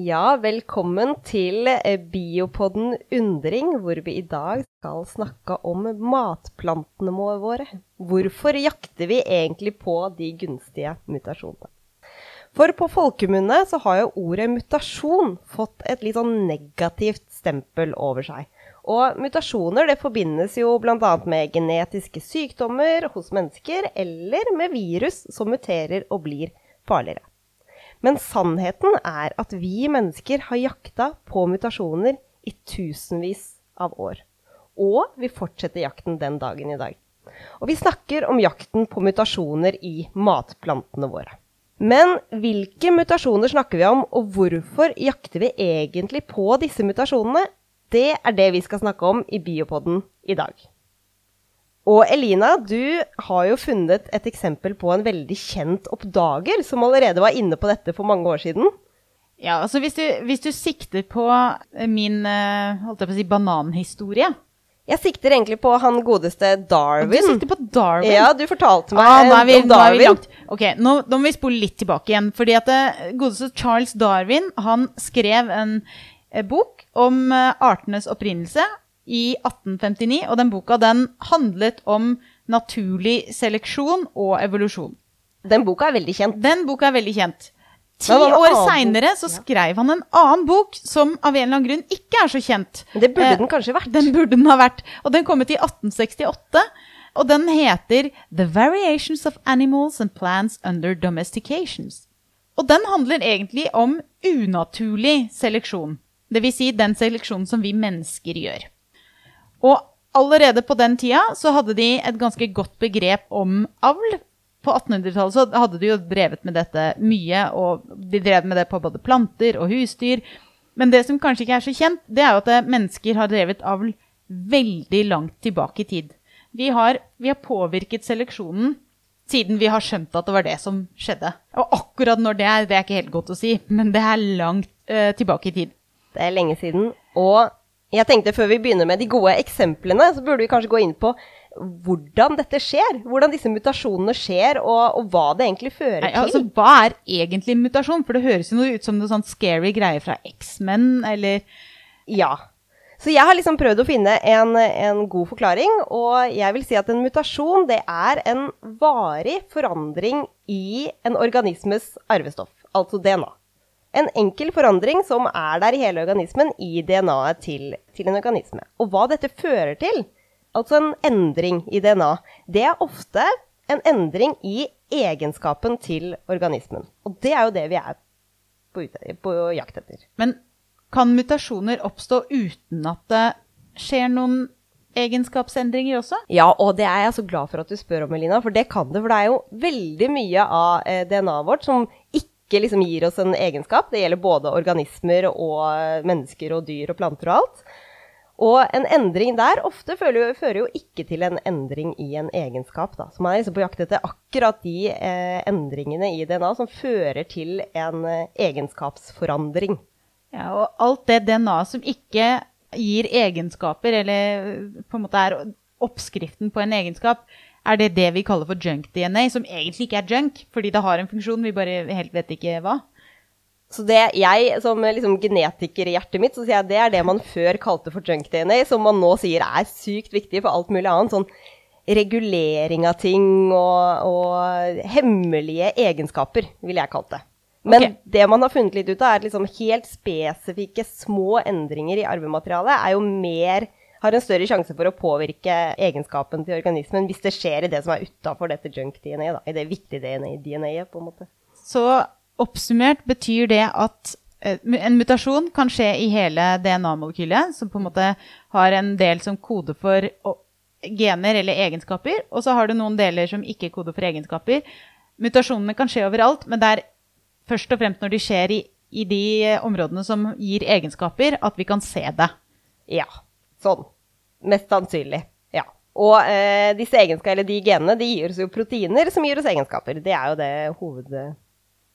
Ja, velkommen til eh, Biopodden Undring, hvor vi i dag skal snakke om matplantene våre. Hvorfor jakter vi egentlig på de gunstige mutasjonene? For på folkemunne så har jo ordet mutasjon fått et litt sånn negativt stempel over seg. Og mutasjoner det forbindes jo bl.a. med genetiske sykdommer hos mennesker, eller med virus som muterer og blir farligere. Men sannheten er at vi mennesker har jakta på mutasjoner i tusenvis av år. Og vi fortsetter jakten den dagen i dag. Og vi snakker om jakten på mutasjoner i matplantene våre. Men hvilke mutasjoner snakker vi om, og hvorfor jakter vi egentlig på disse mutasjonene? Det er det vi skal snakke om i Biopoden i dag. Og Elina, du har jo funnet et eksempel på en veldig kjent oppdager som allerede var inne på dette for mange år siden. Ja, altså hvis du, hvis du sikter på min eh, holdt jeg på å si, bananhistorie Jeg sikter egentlig på han godeste Darwin. Du sikter på Darwin? Ja, du fortalte meg ah, er vi, om Darwin. Nå ok, nå, nå, må vi spole litt tilbake igjen. Fordi at eh, godeste Charles Darwin han skrev en eh, bok om artenes opprinnelse i 1859, og den boka den handlet om naturlig seleksjon og evolusjon. Den boka er veldig kjent. Den boka er veldig kjent. Ti år seinere så skrev han en annen bok som av en eller annen grunn ikke er så kjent. Det burde den kanskje vært. Den burde den ha vært. Og den kom ut i 1868. Og den heter The Variations of Animals and Plants Under Domestications. Og den handler egentlig om unaturlig seleksjon. Dvs. Si den seleksjonen som vi mennesker gjør. Og allerede på den tida så hadde de et ganske godt begrep om avl. På 1800-tallet så hadde de jo drevet med dette mye, og de drev med det på både planter og husdyr. Men det som kanskje ikke er så kjent, det er jo at mennesker har drevet avl veldig langt tilbake i tid. Vi har, vi har påvirket seleksjonen siden vi har skjønt at det var det som skjedde. Og akkurat når det er, det er ikke helt godt å si, men det er langt uh, tilbake i tid. Det er lenge siden. Og jeg tenkte Før vi begynner med de gode eksemplene, så burde vi kanskje gå inn på hvordan dette skjer. Hvordan disse mutasjonene skjer, og, og hva det egentlig fører Nei, altså, til. Hva er egentlig mutasjon? For det høres jo ut som noe sånn scary greie fra X-Men, eller Ja. Så jeg har liksom prøvd å finne en, en, god forklaring, og jeg vil si at en mutasjon det er en varig forandring i en organismes arvestoff, altså DNA en enkel forandring som er der i hele organismen, i DNA-et til, til, en organisme. Og hva dette fører til, altså en endring i DNA, det er ofte en endring i egenskapen til organismen. Og det er jo det vi er på, på jakt etter. Men kan mutasjoner oppstå uten at det skjer noen egenskapsendringer også? Ja, og det er jeg så glad for at du spør om, Elina. For det kan det. For det er jo veldig mye av eh, DNA-et vårt som ikke ikke liksom gir oss en egenskap. Det gjelder både organismer og mennesker og dyr og planter og alt. Og en endring der ofte fører, fører jo ikke til en endring i en egenskap. Da. Så man er liksom på jakt etter akkurat de eh, endringene i DNA som fører til en eh, egenskapsforandring. Ja, og alt det DNA som ikke gir egenskaper, eller på en måte er oppskriften på en egenskap, er det det vi kaller for junk-DNA, som egentlig ikke er junk, fordi det har en funksjon, vi bare helt vet ikke hva? Så det jeg, som liksom genetiker i hjertet mitt, så sier jeg det er det man før kalte for junk-DNA, som man nå sier er sykt viktig for alt mulig annet. Sånn regulering av ting og, og hemmelige egenskaper, ville jeg kalt det. Men okay. det man har funnet litt ut av, er at liksom helt spesifikke små endringer i arvematerialet er jo mer har en større sjanse for å påvirke egenskapen til organismen hvis det skjer i det som er utafor dette junk-DNA, i det viktige DNA-et, på en måte. Så oppsummert betyr det at eh, en mutasjon kan skje i hele DNA-molekylet, som på en måte har en del som koder for gener eller egenskaper, og så har du noen deler som ikke koder for egenskaper. Mutasjonene kan skje overalt, men det er først og fremst når de skjer i, i de områdene som gir egenskaper, at vi kan se det. Ja. Sånn. Mest sannsynlig. Ja. Og eh, disse egenskapene, eller de genene de gir oss jo proteiner som gir oss egenskaper. Det er jo det hoved,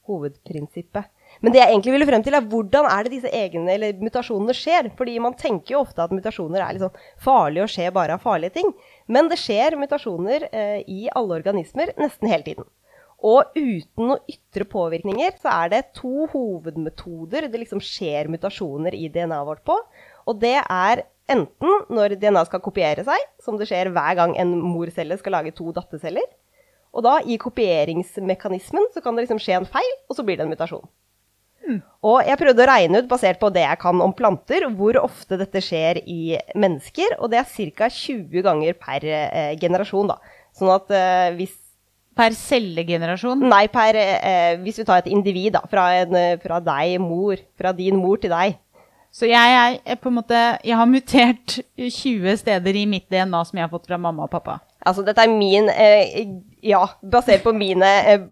hovedprinsippet. Men det jeg egentlig ville frem til, er hvordan er det disse egne eller mutasjonene skjer? Fordi man tenker jo ofte at mutasjoner er litt sånn og skjer bare av farlige ting. Men det skjer mutasjoner eh, i alle organismer nesten hele tiden. Og uten noe ytre påvirkninger så er det to hovedmetoder det liksom skjer mutasjoner i DNA-et vårt på. Og det er enten når DNA skal kopiere seg, som det skjer hver gang en morcelle skal lage to datterceller. Og da, i kopieringsmekanismen, så kan det liksom skje en feil, og så blir det en mutasjon. Og jeg prøvde å regne ut, basert på det jeg kan om planter, hvor ofte dette skjer i mennesker. Og det er ca. 20 ganger per eh, generasjon, da. Sånn at eh, hvis Per cellegenerasjon? Nei, per, eh, hvis vi tar et individ, da. Fra, en, eh, fra deg, mor. Fra din mor til deg. Så jeg, er, på en måte, jeg har mutert 20 steder i mitt DNA som jeg har fått fra mamma og pappa. Altså, dette er min eh, Ja, basert på mine eh,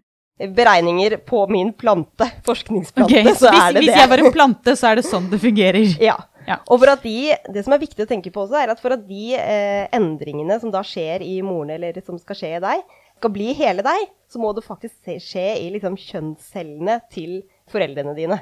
beregninger på min plante, forskningsplante, okay, så hvis, er det hvis det. jeg var en plante, så er det sånn det fungerer. Ja. Ja. Og for at de, det som er viktig å tenke på også, er at for at de eh, endringene som da skjer i moren, eller som skal skje i deg, skal bli hele deg, så må det faktisk skje i liksom kjønnscellene til foreldrene dine.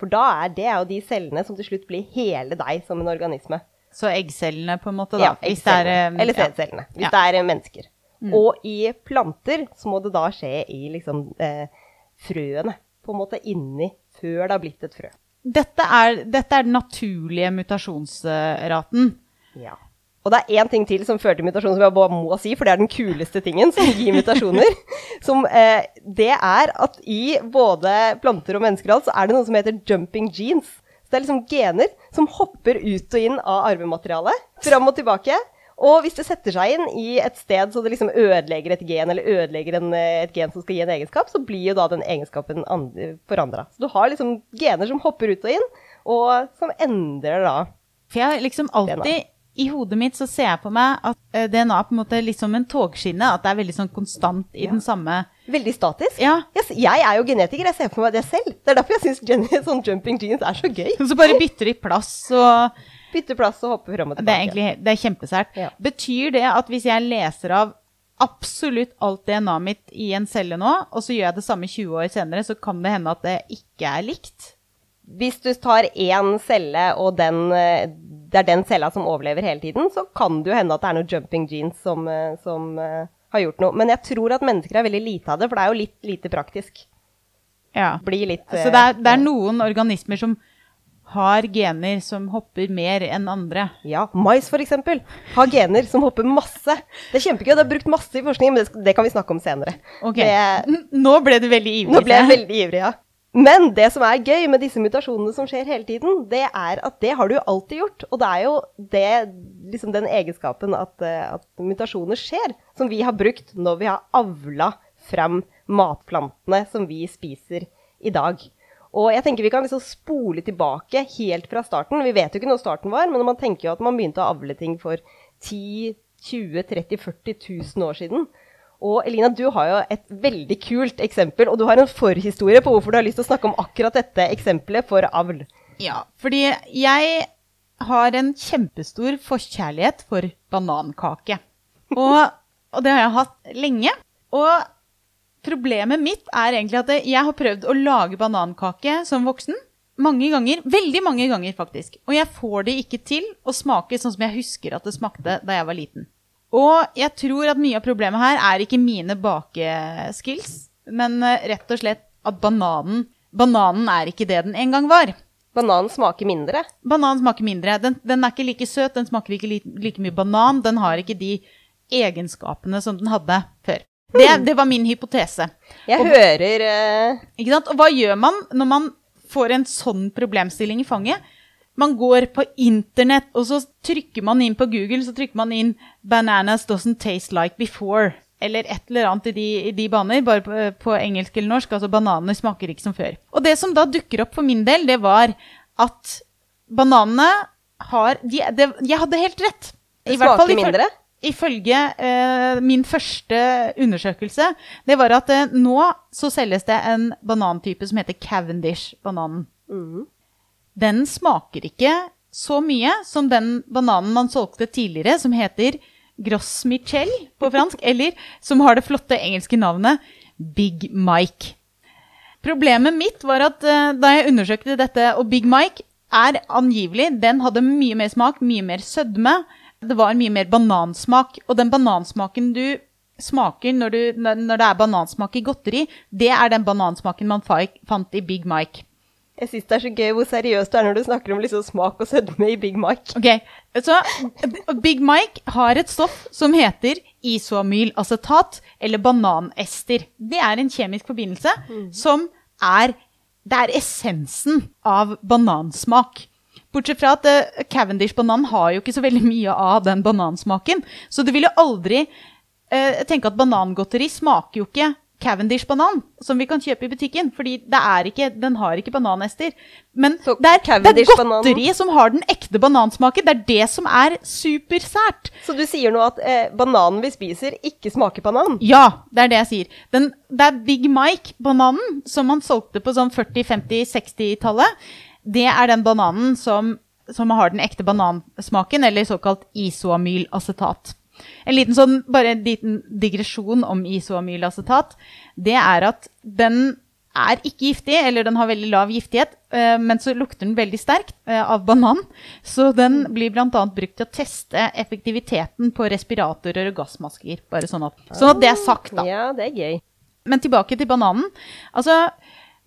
For da er det jo de cellene som til slutt blir hele deg som en organisme. Så eggcellene, på en måte, da. Ja, hvis det er, eh, Eller ja. hvis det er eh, mennesker. Mm. Og i planter så må det da skje i liksom eh, frøene, på en måte inni, før det har blitt et frø. Dette er, dette er den naturlige mutasjonsraten. Ja. Og det er én ting til som fører til mutasjon, som jeg bare må si, for det er den kuleste tingen som gir mutasjoner. Som, eh, det er at i både planter og mennesker alt, så er det noe som heter jumping genes. Så det er liksom gener som hopper ut og inn av arvematerialet, fram og tilbake. Og hvis det setter seg inn i et sted så det liksom ødelegger et gen, eller ødelegger en, eh, et gen som skal gi en egenskap, så blir jo da den egenskapen forandra. Så du har liksom gener som hopper ut og inn, og som endrer da For jeg har liksom alltid I hodet mitt så ser jeg på meg at eh, DNA er på en måte litt som en togskinne. At det er veldig sånn konstant i Ja. den samme Veldig statisk. Ja. Jeg, jeg er jo genetiker, jeg ser for meg det selv. Det er derfor jeg syns sånn jumping jeans er så gøy. Så bare bytter de plass og Bytter plass og hopper fram og Det er tilbake. egentlig det er kjempesært. Ja. Betyr det at hvis jeg leser av absolutt alt DNA-et mitt i en celle nå, og så gjør jeg det samme 20 år senere, så kan det hende at det ikke er likt? Hvis du tar én celle, og den, eh, det er den cella som overlever hele tiden, så kan det jo hende at det er noe jumping jeans som, eh, som eh, har gjort noe. Men jeg tror at mennesker er veldig lite av det, for det er jo litt lite praktisk. Ja. Litt Så det er, det er noen organismer som har gener som hopper mer enn andre. Ja, mais eksempel. Har gener som hopper masse. Det er kjempegøy, det er brukt masse i forskning, men det, det kan vi snakke om senere. Ok, Det, Nå ble du veldig ivrig. Nå ble jeg. veldig ivrig, ja. Men det som er gøy med disse mutasjonene som skjer hele tiden, det er at det har du alltid gjort. Og det er jo det, liksom den egenskapen at, eh, at mutasjoner skjer, som vi har brukt når vi har avla frem matplantene som vi spiser i dag. Og jeg tenker vi kan liksom spole tilbake helt fra starten. Vi vet jo ikke når starten var, men man tenker jo at man begynte å avle ting for 10 20 30 40 000 år siden. Og Elina, du har jo et veldig kult eksempel, og du har en forhistorie på hvorfor du har lyst til å snakke om akkurat dette eksempelet for avl. Ja, fordi jeg har en kjempestor forkjærlighet for banankake. Og, og det har jeg hatt lenge. Og problemet mitt er egentlig at jeg har prøvd å lage banankake som voksen. Mange ganger. Veldig mange ganger, faktisk. Og jeg får det ikke til å smake sånn som jeg husker at det smakte da jeg var liten. Og jeg tror at mye av problemet her er ikke mine bakeskills, men eh, rett og slett at bananen Bananen er ikke det den en gang var. Bananen smaker mindre. Bananen smaker mindre. Den, den er ikke like søt, den smaker ikke like, like mye banan. Den har ikke de egenskapene som den hadde før. Det, det var min hypotese. Jeg Og- hører uh... Ikke sant? Og hva gjør man når man får en sånn problemstilling i fanget? Man går på internett, og så trykker man inn på Google så trykker man inn 'Bananas doesn't taste like before'. Eller et eller annet i de, i de baner, bare på, på engelsk eller norsk. Altså bananer smaker ikke som før. Og det som da dukker opp for min del, det var at bananene har de, de, Jeg hadde helt rett. Det smaker mindre? Ifølge eh, min første undersøkelse, det var at eh, nå så selges det en banantype som heter Cavendish-bananen. Mhm. Den smaker ikke så mye som den bananen man solgte tidligere, som heter Gross Michel på fransk, eller som har det flotte engelske navnet Big Mike. Problemet mitt var at eh, da jeg undersøkte dette, og Big Mike er angivelig Den hadde mye mer smak, mye mer sødme. Det var mye mer banansmak. Og den banansmaken du smaker når, du, når det er banansmak i godteri, det er den banansmaken man fa- fant i Big Mike. Jeg syns det er så gøy hvor seriøst du er når du snakker om liksom smak og sødme i Big Mike. Ok, så Big Mike har et stoff som heter isoamylacetat, eller bananester. Det er en kjemisk forbindelse som er Det er essensen av banansmak. Bortsett fra at uh, Cavendish-banan har jo ikke så veldig mye av den banansmaken. Så du ville aldri uh, tenke at banangodteri smaker jo ikke Cavendish-banan, som vi kan kjøpe i butikken. Fordi det er ikke, den har ikke bananester. Men Så det er, det er godteri som har den ekte banansmaken. Det er det som er supersært. Så du sier nå at eh, bananen vi spiser, ikke smaker banan? Ja, det er det jeg sier. Den, det er Big Mike-bananen som man solgte på sånn 40-, 50-, 60-tallet. Det er den bananen som, som har den ekte banansmaken, eller såkalt isoamylacetat. En liten sånn, bare en liten digresjon om isoamylacetat. Det er at den er ikke giftig, eller den har veldig lav giftighet, eh, men så lukter den veldig sterkt eh, av banan. Så den blir bl.a. brukt til å teste effektiviteten på respiratorer og gassmasker. Bare sånn at, sånn at det er sagt, da. Ja, det er gøy. Men tilbake til bananen. Altså,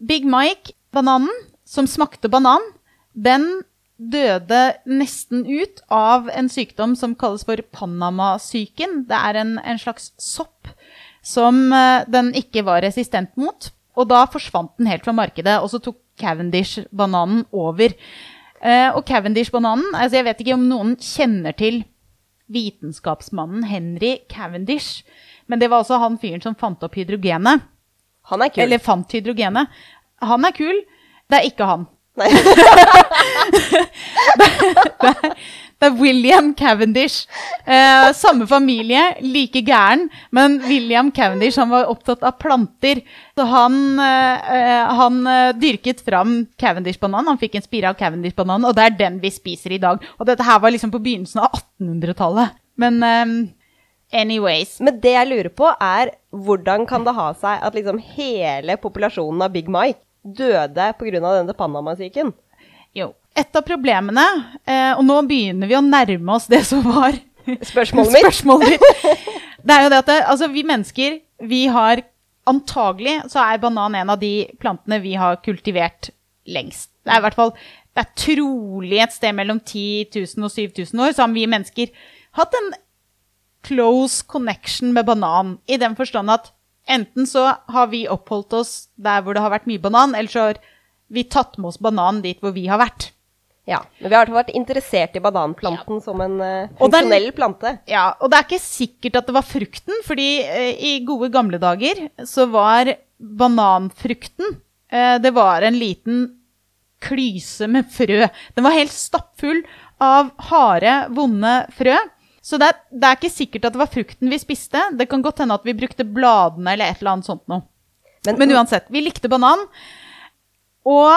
Big Mike-bananen, som smakte banan, den døde nesten ut av en sykdom som kalles for Panama-syken. Det er en, en slags sopp som eh, den ikke var resistent mot. Og da forsvant den helt fra markedet, og så tok Cavendish-bananen over. Eh, og Cavendish-bananen altså Jeg vet ikke om noen kjenner til vitenskapsmannen Henry Cavendish, men det var også han fyren som fant opp hydrogenet. Han er kul. Eller fant hydrogenet. Han er kul. Det er ikke han. Nei. Det er William Cavendish. Eh, samme familie, like gæren, men William Cavendish han var opptatt av planter. Så han, eh, eh, han eh, dyrket fram Cavendish-banan. Han fikk en spire av Cavendish-banan, og det er den vi spiser i dag. Og dette her var liksom på begynnelsen av 1800-tallet. Men eh, anyways. Men det jeg lurer på, er hvordan kan det ha seg at liksom hele populasjonen av Big Mike døde pga. denne Panama-syken? Jo. Et av problemene, eh, og nå begynner vi å nærme oss det som var Spørsmålet mitt. Spørsmålet mitt. Det er jo det at det, altså, vi mennesker, vi har antagelig så er banan en av de plantene vi har kultivert lengst. Det er i hvert fall det er trolig et sted mellom 10 000 og 7000 år så har vi mennesker hatt en close connection med banan. I den forstand at enten så har vi oppholdt oss der hvor det har vært mye banan, eller så har vi tatt med oss banan dit hvor vi har vært. Ja, men vi har vært interessert i bananplanten som en uh, funksjonell er, plante. Ja, og det er ikke sikkert at det var frukten, fordi uh, i gode gamle dager så var bananfrukten uh, Det var en liten klyse med frø. Den var helt stappfull av harde, vonde frø. Så det er, det er ikke sikkert at det var frukten vi spiste. Det kan godt hende at vi brukte bladene eller et eller annet sånt noe. Men, Men uansett, vi likte banan. Og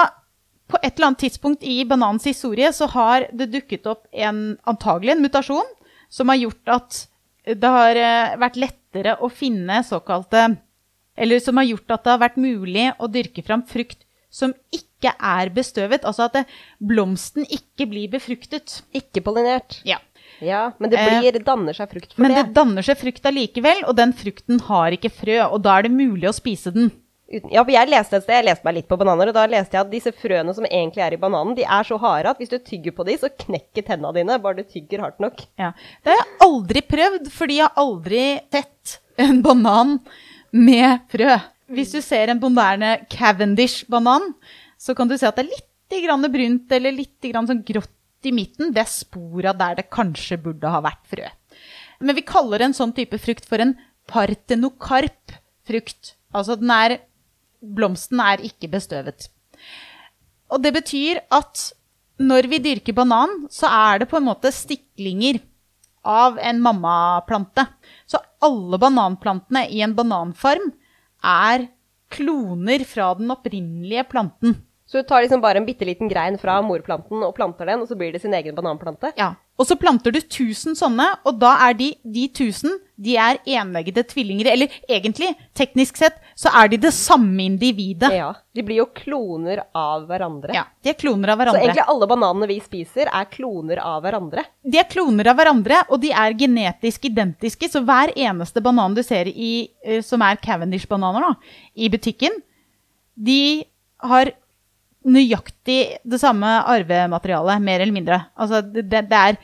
på et eller annet tidspunkt i bananens historie så har det dukket opp en, antagelig en mutasjon som har gjort at det har eh, vært lettere å finne såkalte Eller som har gjort at det har vært mulig å dyrke fram frukt som ikke er bestøvet. Altså at blomsten ikke blir befruktet. Ikke pollinert. Ja. Ja, men det Eh, blir, danner seg frukt for Men det det. danner seg frukt allikevel, og den frukten har ikke frø. Og da er det mulig å spise den. Uten, ja, for jeg leste et sted, jeg leste meg litt på bananer, og da leste jeg at disse frøene som egentlig er i bananen, de er så harde at hvis du tygger på de, så knekker tenna dine, bare du tygger hardt nok. Ja. Det har jeg aldri prøvd, fordi jeg har aldri sett en banan med frø. Hvis du ser en moderne Cavendish-banan, så kan du se at det er litt grann brunt eller litt grann sånn grått i midten. Det er spora der det kanskje burde ha vært frø. Men vi kaller en sånn type frukt for en partenokarp-frukt. Altså den er Blomsten er ikke bestøvet. Og det betyr at når vi dyrker banan, så er det på en måte stiklinger av en mammaplante. Så alle bananplantene i en bananfarm er kloner fra den opprinnelige planten. Så du tar liksom bare en bitte liten grein fra morplanten og planter den, og så blir det sin egen bananplante. Ja. Og så planter du 1000 sånne, og da er de, de 1000 De er enleggede tvillinger. Eller egentlig, teknisk sett, så er de det samme individet. Ja, De blir jo kloner av hverandre. Ja, De er kloner av hverandre. Så egentlig alle bananene vi spiser, er kloner av hverandre. De er kloner av hverandre, og de er genetisk identiske. Så hver eneste banan du ser i, eh, som er Cavendish-bananer i butikken, de har nøyaktig det samme arvematerialet, mer eller mindre. Altså, det, det er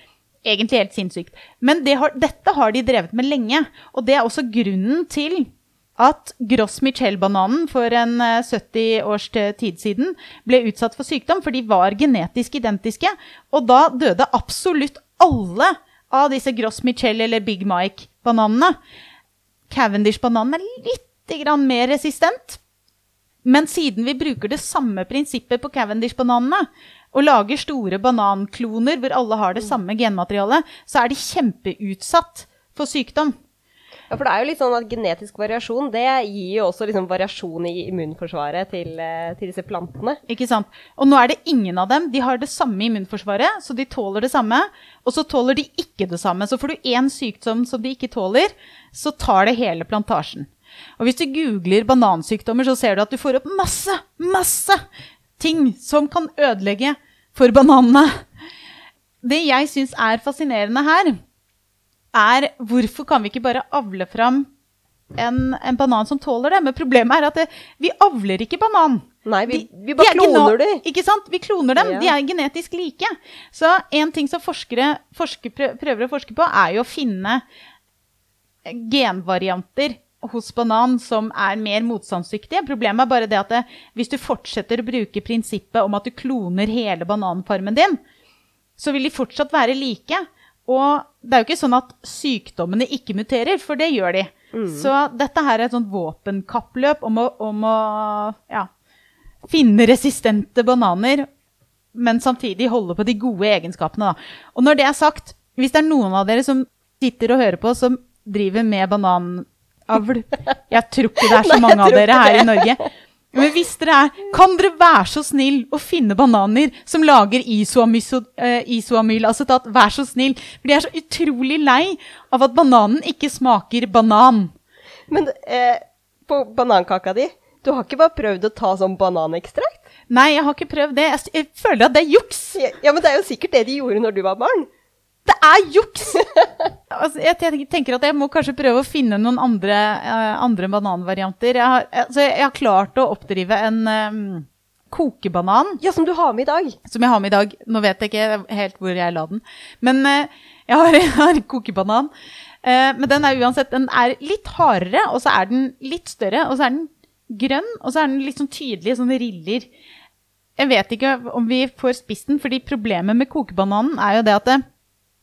egentlig helt sinnssykt. Men det har, dette har de drevet med lenge, og det er også grunnen til at Gross Michel-bananen for en eh, 70 års t- tid siden ble utsatt for sykdom, for de var genetisk identiske. Og da døde absolutt alle av disse Gross Michel eller Big Mike-bananene. Cavendish-bananen er litt mer resistent. Men siden vi bruker det samme prinsippet på Cavendish-bananene, og lager store banankloner hvor alle har det samme genmaterialet, så er de kjempeutsatt for sykdom. Ja, For det er jo litt sånn at genetisk variasjon det gir jo også liksom variasjon i immunforsvaret til, eh, til disse plantene. Ikke sant? Og nå er det ingen av dem. De har det samme immunforsvaret, så de tåler det samme. Og så tåler de ikke det samme. Så får du én sykdom som de ikke tåler, så tar det hele plantasjen. Og hvis du googler banansykdommer, så ser du at du får opp masse, masse ting som kan ødelegge for bananene. Det jeg syns er fascinerende her, er hvorfor kan vi ikke bare avle fram en, en banan som tåler det? Men problemet er at det, vi avler ikke banan. Nei, vi, vi bare de er kloner dem. Ikke sant? Vi kloner dem. Ja. De er genetisk like. Så en ting som forskere forsker, prøver å forske på, er jo å finne genvarianter hos banan som er mer motstandsdyktige. Problemet er bare det at det, hvis du fortsetter å bruke prinsippet om at du kloner hele bananfarmen din, så vil de fortsatt være like. Og det er jo ikke sånn at sykdommene ikke muterer, for det gjør de. Så dette her er et sånt våpenkappløp om å, om å ja, finne resistente bananer, men samtidig holde på de gode egenskapene. Da. Og når det er sagt, hvis det er noen av dere som sitter og hører på, som driver med bananavl Jeg tror ikke det er så mange av dere her i. Norge. Men hvis dere er, kan dere være så snill å finne bananer som lager Altså, isoamylacetat? Vær så snill. For de er så utrolig lei av at bananen ikke smaker banan. Men eh, på banankaka di, du har ikke bare prøvd å ta sånn bananekstrakt? Nei, jeg har ikke prøvd det. Jeg, jeg føler at det er juks. Ja, ja, men det er jo sikkert det de gjorde når du var barn. Det er juks! altså, jeg, tenker at jeg må kanskje prøve å finne noen andre, uh, andre bananvarianter. Jeg har, altså, jeg har klart å oppdrive en um, kokebanan Ja, som du har med i dag. som jeg har med i dag. Nå vet jeg ikke helt hvor jeg la den. Men uh, jeg har, jeg har en kokebanan. Uh, men den er uansett Den er litt hardere, og så er den litt større. Og så er den grønn, og så er den litt sånn tydelig, sånn riller. Jeg vet ikke om vi får spist den, fordi problemet med kokebananen er jo det at det,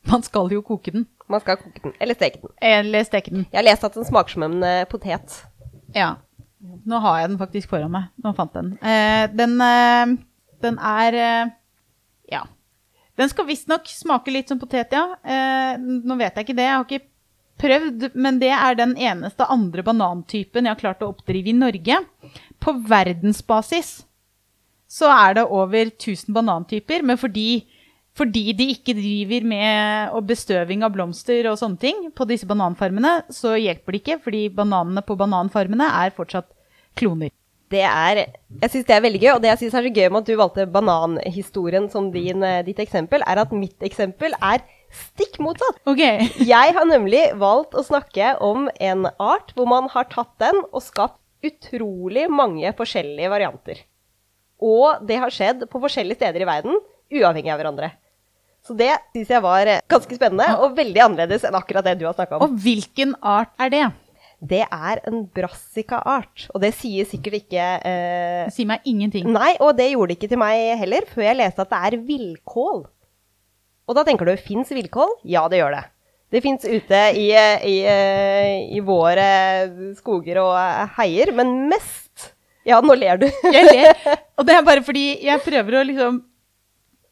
man skal jo koke den. Man skal koke den, eller steke den. Eller steke den. Jeg har lest at den smaker som en uh, potet. Ja. Nå har jeg den faktisk foran meg. Nå fant den. Uh, den, uh, den er Ja. Den skal visstnok smake litt som potet, ja. Nå vet jeg ikke det. Jeg har ikke prøvd, men det er den eneste andre banantypen jeg har klart å oppdrive i Norge. På verdensbasis så er det over 1000 banantyper, men fordi, fordi de ikke driver med bestøving av blomster og sånne ting på disse bananfarmene, så hjelper det ikke, fordi bananene på bananfarmene er fortsatt kloner. Det er, jeg syns det er veldig gøy, og det jeg synes er så gøy med at du valgte bananhistorien som din, eh, ditt eksempel, er at mitt eksempel er stikk motsatt. Okay. Jeg har nemlig valgt å snakke om en art hvor man har tatt den og skapt utrolig mange forskjellige varianter. Og det har skjedd på forskjellige steder i verden, uavhengig av hverandre. Så det syns jeg var eh, ganske spennende, og veldig annerledes enn akkurat det du har snakka om. Og hvilken art er det? Det er en brassica-art, og det sier sikkert ikke eh, sier meg ingenting. Nei, og det gjorde det ikke til meg heller, før jeg leste at det er villkål. Og da tenker du, fins villkål? Ja, det gjør det. Det fins ute i, eh, i, eh, i våre skoger og heier, men mest Ja, nå ler du. Jeg ler. Og det er bare fordi jeg prøver å liksom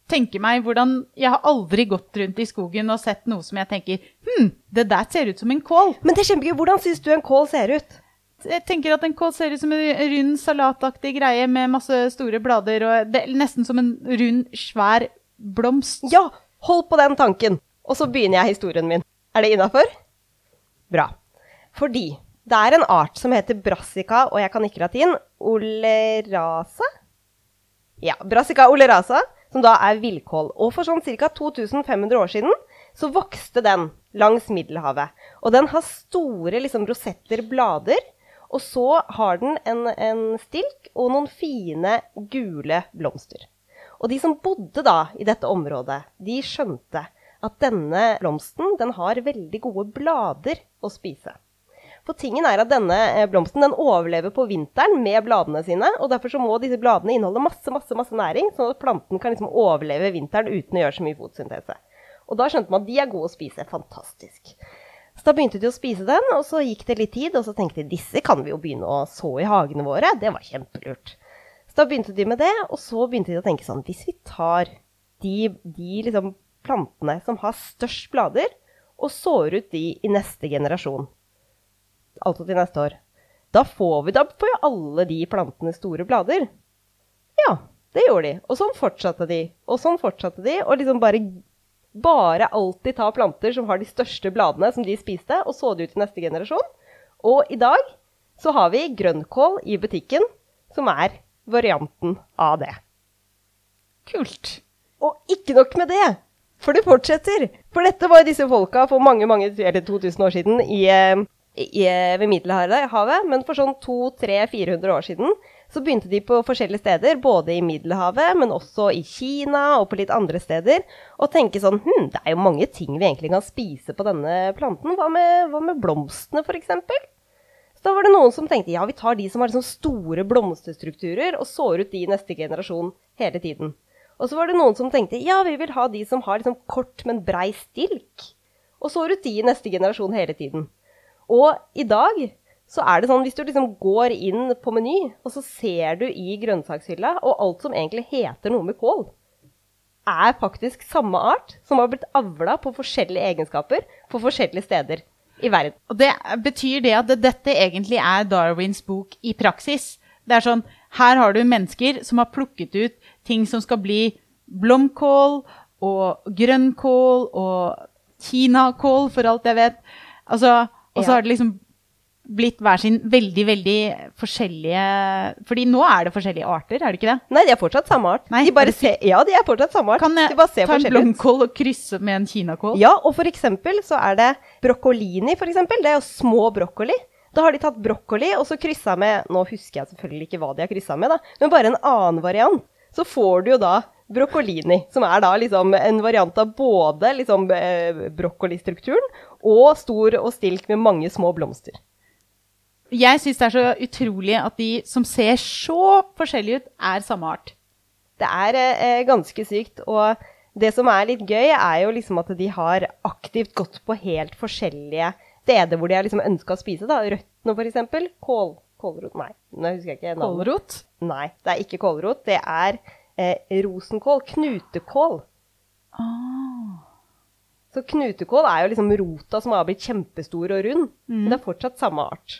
tenke meg hvordan Jeg har aldri gått rundt i skogen og sett noe som jeg tenker Hm, det der ser ut som en kål. Men det er kjempegøy. Hvordan syns du en kål ser ut? Jeg tenker at en kål ser ut som en rund salataktig greie med masse store blader og det nesten som en rund, svær blomst. Ja, hold på den tanken. Og så begynner jeg historien min. Er det innafor? Bra. Fordi det er en art som heter brassica, og jeg kan ikke latin, olerasa? Ja, brassica olerasa, som da er villkål. Og for sånn ca. 2500 år siden så vokste den langs Middelhavet. Og den har store liksom, rosetter, blader. Og så har den en, en stilk og noen fine, gule blomster. Og de som bodde da i dette området, de skjønte at denne blomsten den har veldig gode blader å spise. For tingen er at denne eh, blomsten den overlever på vinteren med bladene sine. og Derfor så må disse bladene inneholde masse masse, masse næring, sånn at planten kan liksom overleve vinteren uten å gjøre så mye fotsyntese. Og da skjønte man at de er gode å spise. Fantastisk. Så da begynte de å spise den, og så gikk det litt tid, og så tenkte de disse kan vi jo begynne å så i hagene våre. Det var kjempelurt. Så da begynte de med det, og så begynte de å tenke sånn Hvis vi tar de, de liksom plantene som har størst blader, og sår ut de i neste generasjon, altså til neste år, da får vi da får jo alle de plantene store blader. Ja, det gjorde de. Og sånn fortsatte de. Og sånn fortsatte de, og liksom bare bare alltid ta planter som har de største bladene som de spiste, og så det ut til neste generasjon. Og i dag så har vi grønnkål i butikken, som er varianten av det. Kult. Og ikke nok med det, for det fortsetter. For dette var disse folka for mange, mange, eller 2000 år siden i, eh, i, ved Middelhavet. Men for sånn 200-400 år siden så begynte de på forskjellige steder, både i Middelhavet, men også i Kina og på litt andre steder, å tenke sånn Hm, det er jo mange ting vi egentlig kan spise på denne planten. Hva med, hva med blomstene, f.eks.? Så da var det noen som tenkte ja, vi tar de som har liksom store blomsterstrukturer, og sår ut de i neste generasjon hele tiden. Og så var det noen som tenkte ja, vi vil ha de som har liksom kort, men brei stilk. Og sår ut de i neste generasjon hele tiden. Og i dag så er det sånn hvis du liksom går inn på Meny, og så ser du i grønnsakshylla, og alt som egentlig heter noe med kål, er faktisk samme art som har blitt avla på forskjellige egenskaper på forskjellige steder i verden. Og det betyr det at dette egentlig er Darwins bok i praksis. Det er sånn Her har du mennesker som har plukket ut ting som skal bli blomkål og grønnkål og kinakål, for alt jeg vet. Altså, og så Ja. har det liksom blitt hver sin veldig, veldig forskjellige Fordi nå er det forskjellige arter, er det ikke det? Nei, de er fortsatt samme art. Nei, de bare ser, ja, de er fortsatt samme art. Kan jeg ta en blomkål og krysse med en kinakål? Ja, og for eksempel så er det broccolini, for eksempel. Det er jo små broccoli. Da har de tatt broccoli og så kryssa med Nå husker jeg selvfølgelig ikke hva de har kryssa med, da, men bare en annen variant. Så får du jo da broccolini, som er da liksom en variant av både liksom eh, broccolistrukturen og stor og stilk med mange små blomster. Jeg syns det er så utrolig at de som ser så forskjellige ut, er samme art. Det er eh, ganske sykt. Og det som er litt gøy, er jo liksom at de har aktivt gått på helt forskjellige steder hvor de har liksom ønska å spise. da. Røttene, eksempel. Kål, kålrot Nei, nå husker jeg ikke navnet. Kålrot? Nei, det er ikke kålrot. Det er eh, rosenkål. Knutekål. Så knutekål er jo liksom rota som har blitt kjempestor og rund. Men det er fortsatt samme art.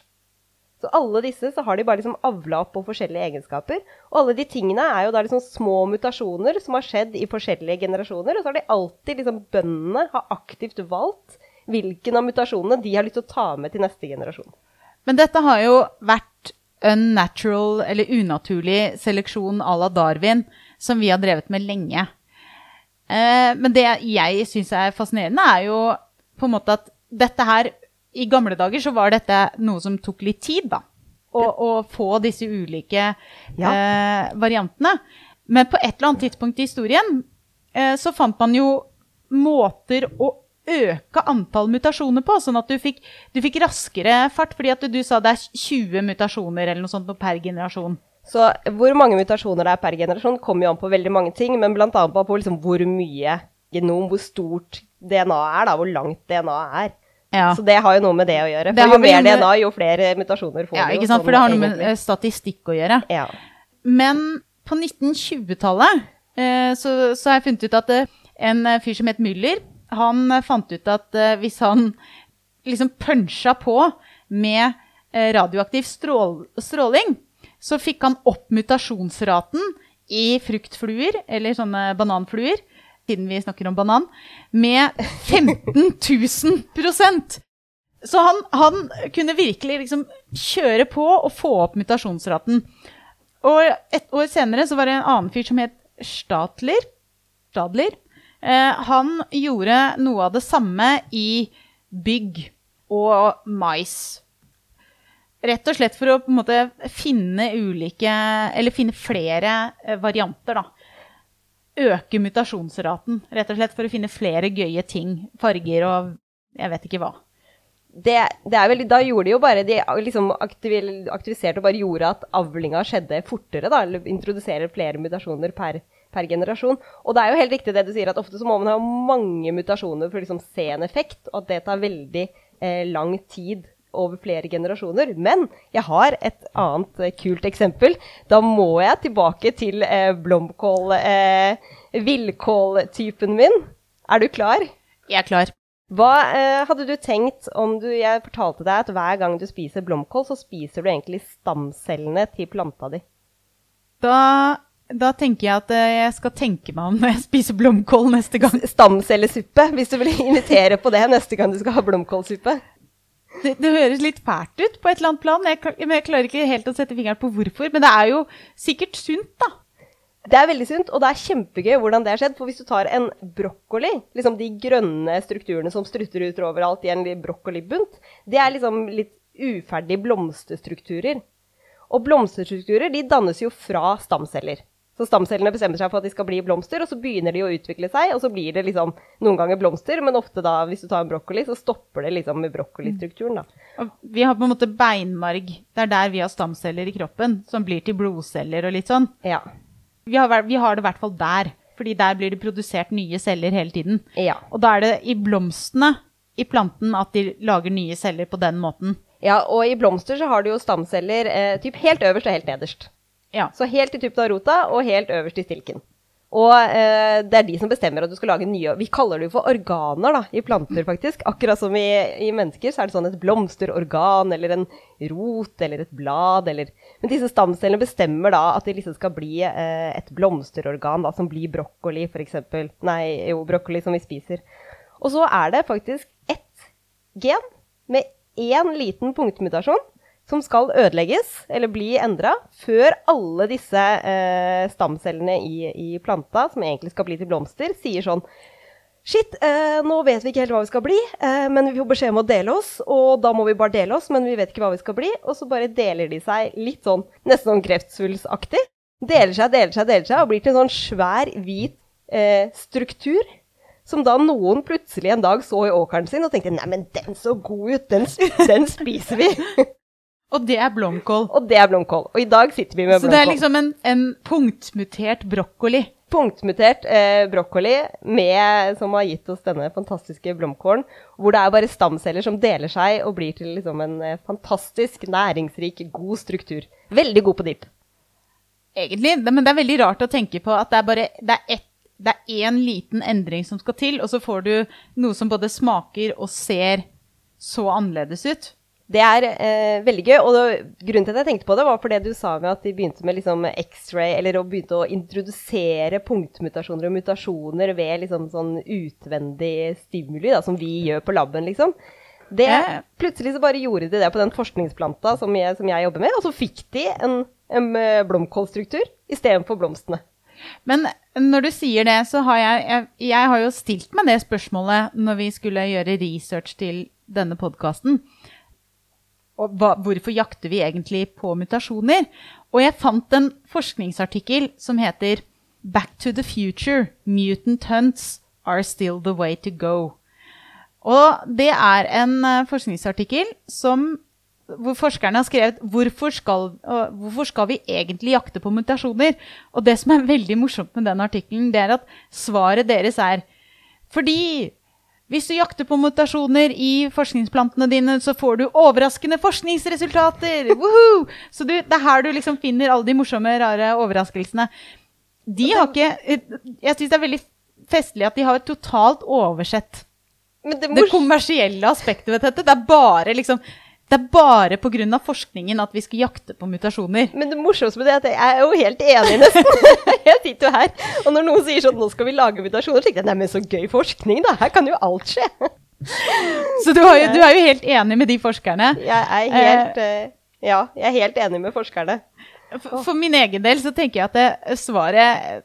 Så alle disse så har de bare liksom avla opp på forskjellige egenskaper. Og alle de tingene er jo da liksom små mutasjoner som har skjedd i forskjellige generasjoner. Og så har de alltid liksom bøndene har aktivt valgt hvilken av mutasjonene de har lyst til å ta med til neste generasjon. Men dette har jo vært unnatural, eller unaturlig seleksjon à la Darwin, som vi har drevet med lenge. Eh, men det jeg syns er fascinerende, er jo på en måte at dette her I gamle dager så var dette noe som tok litt tid, da. Å, å få disse ulike eh, variantene. Men på et eller annet tidspunkt i historien eh, så fant man jo måter å øke antall mutasjoner på, sånn at du fikk, du fikk raskere fart. Fordi at du, du sa det er 20 mutasjoner eller noe sånt per generasjon. Så hvor mange mutasjoner det er per generasjon, kommer jo an på veldig mange ting, men bl.a. på, på liksom hvor mye genom, hvor stort DNA er, da, hvor langt DNA er. Ja. Så det har jo noe med det å gjøre. For jo mer DNA, jo flere mutasjoner får ja, du. jo, ikke sant? For det har noe med egentlig. eh, statistikk å gjøre. Ja. Men på 1920-tallet eh, så, så har jeg funnet ut at eh, en fyr som het Müller, han fant ut at hvis han liksom punsja på med radioaktiv strål, stråling, så fikk han opp mutasjonsraten i fruktfluer, eller sånne bananfluer, siden vi snakker om banan, med 15 000 prosent. Så han, han kunne virkelig liksom kjøre på og få opp mutasjonsraten. Og et år senere så var det en annen fyr som het Stadler. Stadler. Eh, han gjorde noe av det samme i bygg og mais. Rett og slett for å på en måte finne ulike Eller finne flere eh, varianter, da. Øke mutasjonsraten. Rett og slett for å finne flere gøye ting. Farger og jeg vet ikke hva. Det, det vel, da gjorde de jo bare De liksom aktiv- aktiviserte og bare gjorde at avlinga skjedde fortere, da. Eller introduserer flere mutasjoner per, per generasjon. Og det er jo helt riktig det du sier, at ofte så må man ha mange mutasjoner for å liksom se en effekt, og at det tar veldig eh, lang tid over flere generasjoner. Men jeg har et annet eh, kult eksempel. Da må jeg tilbake til eh, blomkål, eh, villkåltypen min. Er du klar? Jeg er klar. Hva eh, hadde du tenkt om du Jeg fortalte deg at hver gang du spiser blomkål, så spiser du egentlig stamcellene til planta di. Da, da tenker jeg at eh, jeg skal tenke meg om når jeg spiser blomkål neste gang. Stamcellesuppe, hvis du vil invitere på det neste gang du skal ha blomkålsuppe. Det, det høres litt fælt ut på et eller annet plan, jeg, men jeg klarer ikke helt å sette fingeren på hvorfor. Men det er jo sikkert sunt, da. Det er veldig sunt, og det er kjempegøy hvordan det har skjedd. For hvis du tar en brokkoli, liksom de grønne strukturene som strutter ut overalt i en brokkolibunt, det er liksom litt uferdige blomsterstrukturer. Og blomsterstrukturer de dannes jo fra stamceller. Så stamcellene bestemmer seg for at de skal bli blomster, og så begynner de å utvikle seg, og så blir det liksom noen ganger blomster, men ofte da, hvis du tar en brokkoli, så stopper det liksom med brokkolistrukturen, da. Og vi har på en måte beinmarg. Det er der vi har stamceller i kroppen, som blir til blodceller og litt sånn. Ja. Vi har, vi har det i hvert fall der, fordi der blir det produsert nye celler hele tiden. Ja. Og da er det i blomstene i planten at de lager nye celler på den måten. ja, og i blomster så har du jo stamceller eh, typ helt øverst og helt nederst. Ja. Så helt i tuppen av rota og helt øverst i stilken. Og eh, det er de som bestemmer at du skal lage nye Vi kaller det jo for organer da, i planter, faktisk. Akkurat som i, i mennesker, så er det sånn et blomsterorgan eller en rot eller et blad eller Men disse stamcellene bestemmer da at de liksom skal bli eh, et blomsterorgan, da, som blir brokkoli, f.eks. Nei, jo, brokkoli som vi spiser. Og så er det faktisk ett gen med én liten punktmutasjon som skal ødelegges eller bli endra før alle disse eh, stamcellene i, i planta, som egentlig skal bli til blomster, sier sånn Shit, eh, nå vet vi ikke helt hva vi skal bli, eh, men vi får beskjed om å dele oss. Og da må vi bare dele oss, men vi vet ikke hva vi skal bli. Og så bare deler de seg litt sånn, nesten sånn kreftsvulstaktig. Deler seg, deler seg, deler seg, og blir til en sånn svær, hvit eh, struktur. Som da noen plutselig en dag så i åkeren sin og tenkte nei, men den så god ut, den, den spiser vi. Og det er blomkål. og det er blomkål. Og i dag sitter vi med blomkål. Så det er liksom en, en punktmutert brokkoli. punktmutert eh, brokkoli med, som har gitt oss denne fantastiske blomkålen, hvor det er bare stamceller som deler seg og blir til liksom en eh, fantastisk, næringsrik, god struktur. Veldig god på dipp. Egentlig, men det er veldig rart å tenke på at det er bare det er ett det er én liten endring som skal til, og så får du noe som både smaker og ser så annerledes ut. Det er eh, veldig gøy, og det, grunnen til at jeg tenkte på det, var for det du sa med at de begynte med liksom X-ray, eller å begynte å introdusere punktmutasjoner og mutasjoner ved liksom sånn utvendig stimuli, da, som vi gjør på laben, liksom. Det, Ja. Plutselig så bare gjorde de det på den forskningsplanta som jeg, som jeg jobber med, og så fikk de en, en eh, blomkålstruktur istedenfor blomstene. Men når du sier det, så har jeg, jeg Jeg har jo stilt meg det spørsmålet når vi skulle gjøre research til denne podkasten. Og hva, hvorfor jakter vi egentlig på mutasjoner? Og jeg fant en forskningsartikkel som heter Back to the future. Mutant hunts are still the way to go. Og det er en eh, forskningsartikkel som, hvor forskerne har skrevet hvorfor skal, hvorfor skal vi egentlig jakte på mutasjoner. Og det som er veldig morsomt med den artikkelen, det er at svaret deres er fordi hvis du jakter på mutasjoner i forskningsplantene dine, så får du overraskende forskningsresultater! Woohoo! Så du, det er her du liksom finner alle de morsomme, rare overraskelsene. De har ikke Jeg syns det er veldig festlig at de har totalt oversett Men det, det kommersielle aspektet ved dette. Det er bare liksom det er bare pga. forskningen at vi skal jakte på mutasjoner. Men det morsomste med det er at jeg er jo helt enig, nesten. jeg sitter jo her, og når noen sier sånn 'nå skal vi lage mutasjoner', tenker jeg neimen så gøy forskning, da. Her kan jo alt skje. Så du, har jo, du er jo helt enig med de forskerne. Jeg er helt eh, Ja, jeg er helt enig med forskerne. For, min egen del så tenker jeg at det, svaret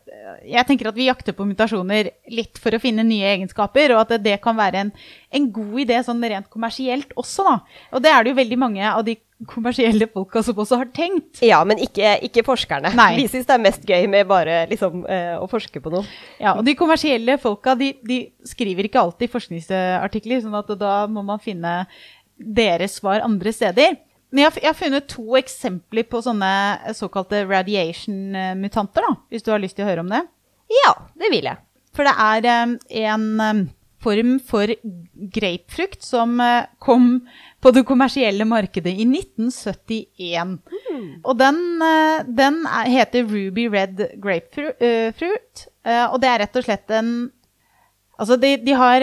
Jeg tenker at vi jakter på mutasjoner litt for å finne nye egenskaper, og at det, det kan være en, en, god idé sånn rent kommersielt også, da. Og det er det jo veldig mange av de kommersielle folka som også har tenkt. Ja, men ikke, ikke forskerne. Nei. De syns det er mest gøy med bare liksom, eh, å forske på noe. Ja, og de kommersielle folka de, de skriver ikke alltid forskningsartikler, sånn at da må man finne deres svar andre steder. Men jeg jeg har, funnet to eksempler på sånne såkalte radiation-mutanter, da, hvis du har lyst til å høre om det? Ja, det vil jeg. For det er um, en um, form for grapefrukt som uh, kom på det kommersielle markedet i 1971. Mm. Og den, uh, den er, heter Ruby Red Grapefruit. Uh, og det er rett og slett en Altså, de, de har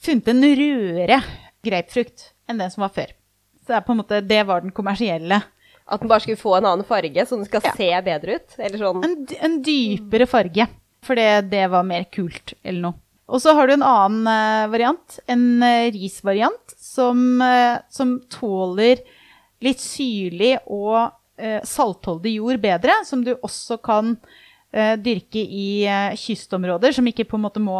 funnet en rødere grapefrukt enn den som var før. Så det, måte, det var den kommersielle. At den bare skulle få en annen farge, så den skal ja. se bedre ut? Sånn. En, en, dypere farge. For det, det, var mer kult, eller noe. Og så har du en annen uh, variant. En uh, risvariant som, uh, som, tåler litt syrlig og saltholdig jord bedre. Som du også kan dyrke i kystområder, som ikke på en måte må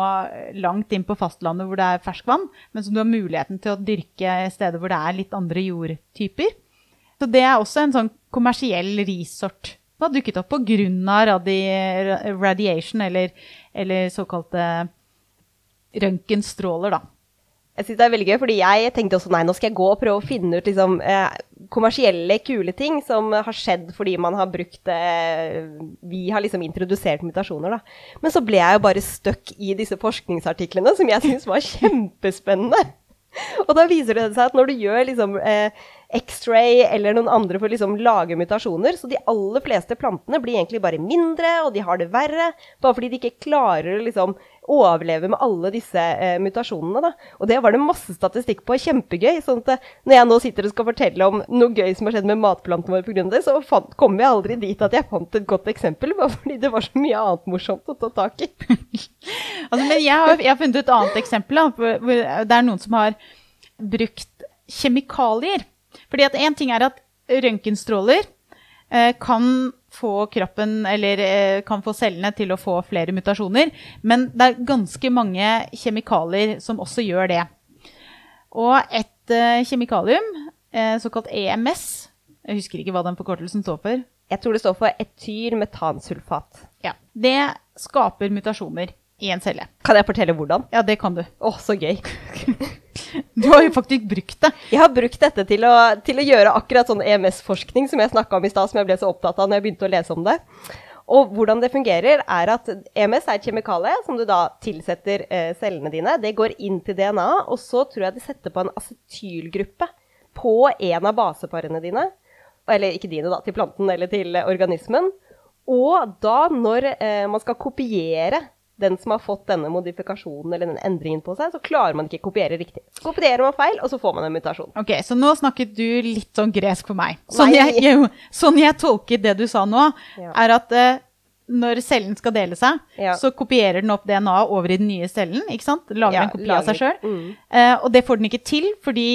langt inn på fastlandet hvor det er ferskvann, men som du har muligheten til å dyrke steder hvor det er litt andre jordtyper. Så det er også en sånn kommersiell rissort Det har dukket opp pga. Radi radiation, eller, eller såkalte røntgenstråler, da. Jeg synes det er veldig gøy, fordi jeg tenkte også nei, nå skal jeg gå og prøve å finne ut liksom, eh, kommersielle, kule ting som har skjedd fordi man har brukt eh, Vi har liksom introdusert mutasjoner, da. Men så ble jeg jo bare stuck i disse forskningsartiklene, som jeg syns var kjempespennende. Og da viser det seg at når du gjør liksom eh, X-ray eller noen andre for å liksom lage mutasjoner. Så de aller fleste plantene blir egentlig bare mindre, og de har det verre. Bare fordi de ikke klarer å liksom overleve med alle disse eh, mutasjonene. Da. Og det var det masse statistikk på. Kjempegøy. sånn at eh, når jeg nå sitter og skal fortelle om noe gøy som har skjedd med matplantene våre pga. det, så fant, kom jeg aldri dit at jeg fant et godt eksempel. Bare fordi det var så mye annet morsomt å ta tak i. altså, men jeg har, jeg har, funnet et annet eksempel. Da, hvor det er noen som har brukt kjemikalier fordi at én ting er at røntgenstråler eh, kan få kroppen, eller eh, kan få cellene til å få flere mutasjoner. Men det er ganske mange kjemikalier som også gjør det. Og et eh, kjemikalium, eh, såkalt EMS Jeg husker ikke hva den forkortelsen står for. Jeg tror det står for etyrmetansulfat. Ja, Det skaper mutasjoner i en celle. Kan jeg fortelle hvordan? Ja, det kan du. Å, så gøy. Du har jo faktisk brukt det. Jeg har brukt dette til å, til å gjøre akkurat sånn EMS-forskning som jeg snakka om i stad, som jeg ble så opptatt av når jeg begynte å lese om det. Og hvordan det fungerer, er at EMS er et kjemikalie som du da tilsetter eh, cellene dine. Det går inn til DNA, og så tror jeg de setter på en acetylgruppe på en av baseparene dine. Eller ikke dine, da, til planten eller til organismen. Og da, når eh, man skal kopiere den som har fått denne modifikasjonen eller den endringen på seg, så klarer man ikke å kopiere riktig. Så kopierer man feil, og så får man en mutasjon. Ok, Så nå snakket du litt sånn gresk for meg. Sånn jeg, jeg, sånn jeg, tolker det du sa nå, ja. er at uh, når cellen skal dele seg, ja. så kopierer den opp DNA over i den nye cellen. ikke sant? Lager ja, en kopi lager. av seg sjøl. Mm. Uh, og det får den ikke til fordi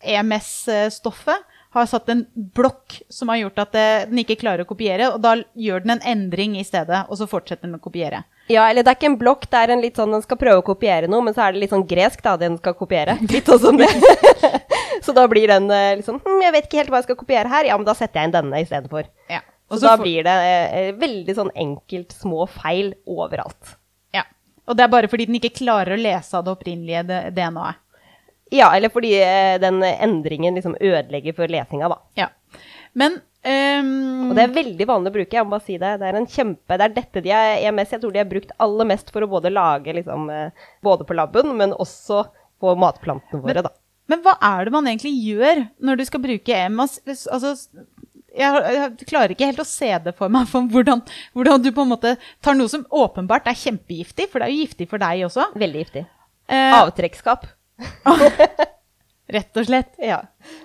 EMS-stoffet har satt en blokk som har gjort at eh, den ikke klarer å kopiere. Og da gjør den en endring i stedet, og så fortsetter den å kopiere. Ja, eller det er ikke en blokk, det er en litt sånn den skal prøve å kopiere noe, men så er det litt sånn gresk, da, den skal kopiere. Litt sånn som det. så da blir den liksom hm, Jeg vet ikke helt hva jeg skal kopiere her. Ja, men da setter jeg inn denne istedenfor. Ja. Så, så da blir det eh, veldig sånn enkelt små feil overalt. Ja. Og det er bare fordi den ikke klarer å lese av det opprinnelige DNA-et. Ja, eller fordi eh, den endringen liksom ødelegger for lesinga, da. Ja. Men um... Og det er veldig vanlig å bruke, jeg må bare si det. Det er en kjempe Det er dette de er EMS jeg tror de har brukt aller mest for å både lage liksom eh, Både på laben, men også på matplantene våre, da. Men hva er det man egentlig gjør når du skal bruke EMS? Altså, jeg, jeg, klarer ikke helt å se det for meg, for hvordan, hvordan, du på en måte tar noe som åpenbart er kjempegiftig, for det er jo giftig for deg også. Veldig giftig. Eh, Avtrekkskap. Rett og slett. Ja. ja.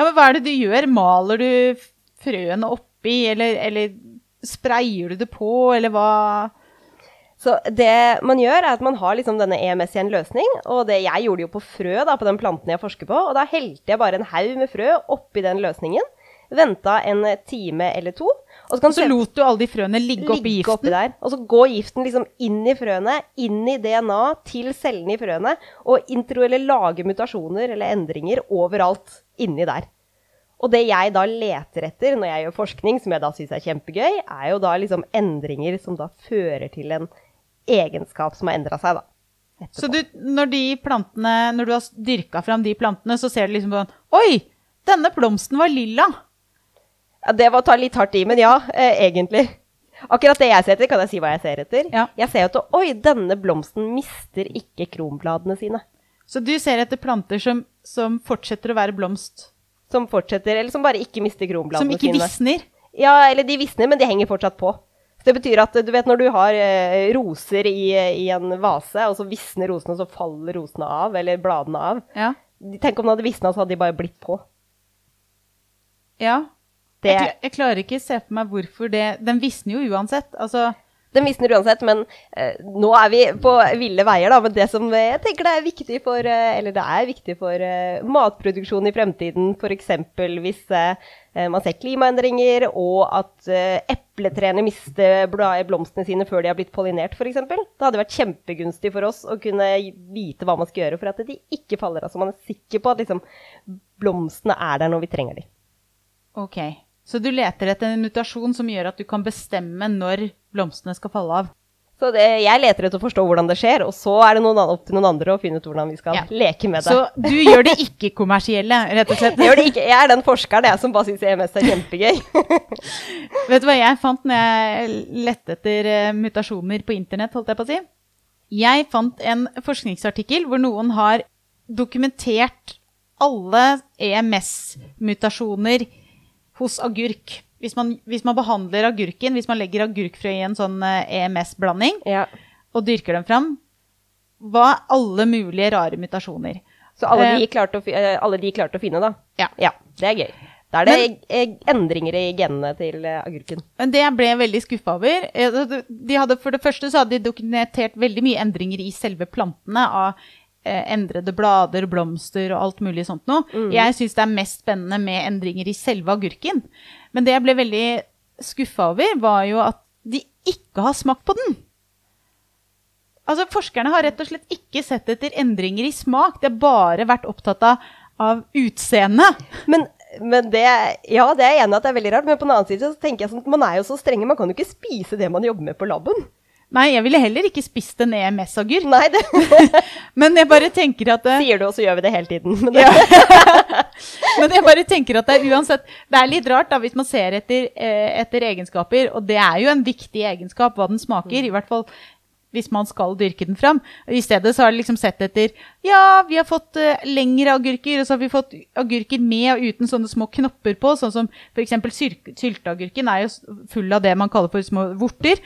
Men hva er det du gjør? Maler du frøene oppi, eller, eller sprayer du det på, eller hva? Så det man gjør, er at man har liksom denne EMS i en løsning. Og det jeg gjorde jo på frø, da, på den planten jeg forsker på. Og da helte jeg bare en haug med frø oppi den løsningen. Venta en time eller to. Og så, kan Og så lot du alle de frøene ligge oppi ligge oppi giften. der. Og så går giften liksom inn i frøene, inn i DNA, til cellene i frøene, og intro eller lage mutasjoner eller endringer overalt inni der. Og det jeg da leter etter når jeg gjør forskning, som jeg da syns er kjempegøy, er jo da liksom endringer som da fører til en egenskap som har endra seg, da. Så du, når, de plantene, når du har dyrka fram de plantene, så ser du liksom på sånn Oi! Denne blomsten var lilla. Ja, det var å ta litt hardt i, men ja, eh, egentlig. Akkurat det jeg ser etter, kan jeg si hva jeg ser etter? Ja. Jeg ser at oi, denne blomsten mister ikke kronbladene sine. Så du ser etter planter som, som fortsetter å være blomst. Som fortsetter, eller som bare ikke mister kronbladene sine. Som ikke sine. visner. Ja, eller de visner, men de henger fortsatt på. Så det betyr at du vet når du har eh, roser i, i en vase, og så visner rosene, og så faller rosene av, eller bladene av. Ja. Tenk om de hadde visna, så hadde de bare blitt på. ja. Det, Jeg, jeg klarer ikke å se for meg hvorfor det Den visner jo uansett. Altså, Den visner uansett, men eh, nå er vi på ville veier, da. Men det som eh, jeg tenker det er viktig for eh, Eller det er viktig for eh, matproduksjon i fremtiden, f.eks. hvis eh, man ser klimaendringer, og at eh, epletrærne mister blomstene sine før de har blitt pollinert, f.eks. Det hadde vært kjempegunstig for oss å kunne vite hva man skal gjøre for at de ikke faller av, så man er sikker på at liksom, blomstene er der når vi trenger dem. ok. Så du leter etter en mutasjon som gjør at du kan bestemme når blomstene skal falle av. Så det, jeg leter etter å forstå hvordan det skjer, og så er det noen, opp til noen andre å finne ut hvordan vi skal Ja. leke med det. Så du gjør det ikke-kommersielle, rett og slett. Jeg, ikke. jeg er den forskeren jeg som bare syns EMS er kjempegøy. Vet du hva jeg fant når jeg lette etter eh, mutasjoner på internett? holdt Jeg på å si? Jeg fant en forskningsartikkel hvor noen har dokumentert alle EMS-mutasjoner hos agurk. Hvis man, hvis man behandler agurken, hvis man legger agurkfrø i en sånn eh, EMS-blanding ja. og dyrker dem fram, er alle mulige rare mutasjoner. Så alle Eh. de, klarte å, eh, alle de klarte å finne, da. Ja. det er gøy. Da er det men, endringer i genene til eh, agurken. Men det jeg ble veldig skuffa over eh, de hadde, For det første så hadde de dokumentert veldig mye endringer i selve plantene. Av eh, endrede blader, blomster og alt mulig sånt noe. Jeg syns det er mest spennende med endringer i selve agurken. Men det jeg ble veldig skuffa over, var jo at de ikke har smakt på den. Altså, Forskerne har rett og slett ikke sett etter endringer i smak. De har bare vært opptatt av, av utseendet. Men, men det, ja, det er jeg enig i at det er veldig rart, men på den annen side så tenker jeg sånn at man er jo så strenge, man kan jo ikke spise det man jobber med på laben. Nei, jeg ville heller ikke spist en EMS-agurk. Nei, det Men jeg bare tenker at det, sier du, og så gjør vi det hele tiden. Men. Men jeg bare tenker at det er uansett Det er litt rart da hvis man ser etter, eh, etter egenskaper, og det er jo en viktig egenskap hva den smaker, i hvert fall hvis man skal dyrke den fram. I stedet så har de liksom sett etter Ja, vi har fått uh, lengre agurker, og så har vi fått agurker med og uten sånne små knopper på, sånn som f.eks. sylteagurken er jo full av det man kaller for små vorter.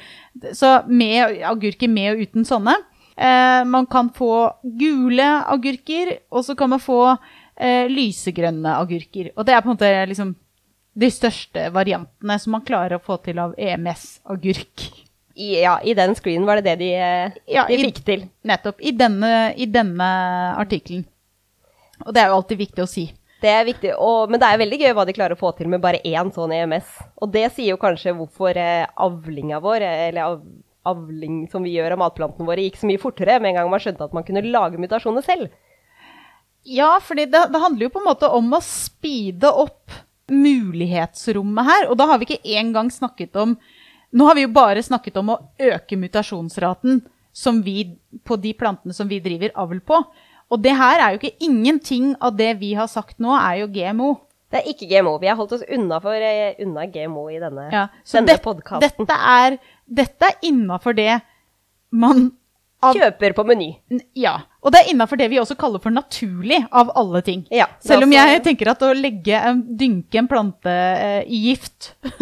Så med agurker med og uten sånne. Uh, man kan få gule agurker, og så kan man få uh, lysegrønne agurker. Og det er på en måte liksom de største variantene som man klarer å få til av EMS-agurk. I, ja, i den screenen var det det de, eh, Ja, de i- fikk til. Nettopp. I denne, i denne artikkelen. Og det er jo alltid viktig å si. Det er viktig, og, men det er veldig gøy hva de klarer å få til med bare én sånn EMS. Og det sier jo kanskje hvorfor eh, avlinga vår, eh, eller av, avling som vi gjør av matplantene våre, gikk så mye fortere med en gang man skjønte at man kunne lage mutasjoner selv. Ja, fordi det, det handler jo på en måte om å speede opp mulighetsrommet her. Og da har vi ikke engang snakket om Nå har vi jo bare snakket om å øke mutasjonsraten som vi, på de plantene som vi driver avl på. Og det her er jo ikke ingenting av det vi har sagt nå, er jo GMO. Det er ikke GMO. Vi har holdt oss unna, for, eh, unna GMO i denne, Ja, så denne det- podkasten. dette er, dette er innafor det man av, Kjøper på Meny. Ja. Og det er innafor det vi også kaller for naturlig, av alle ting. Ja, Selv om jeg tenker at å legge en, dynke en plante eh, i gift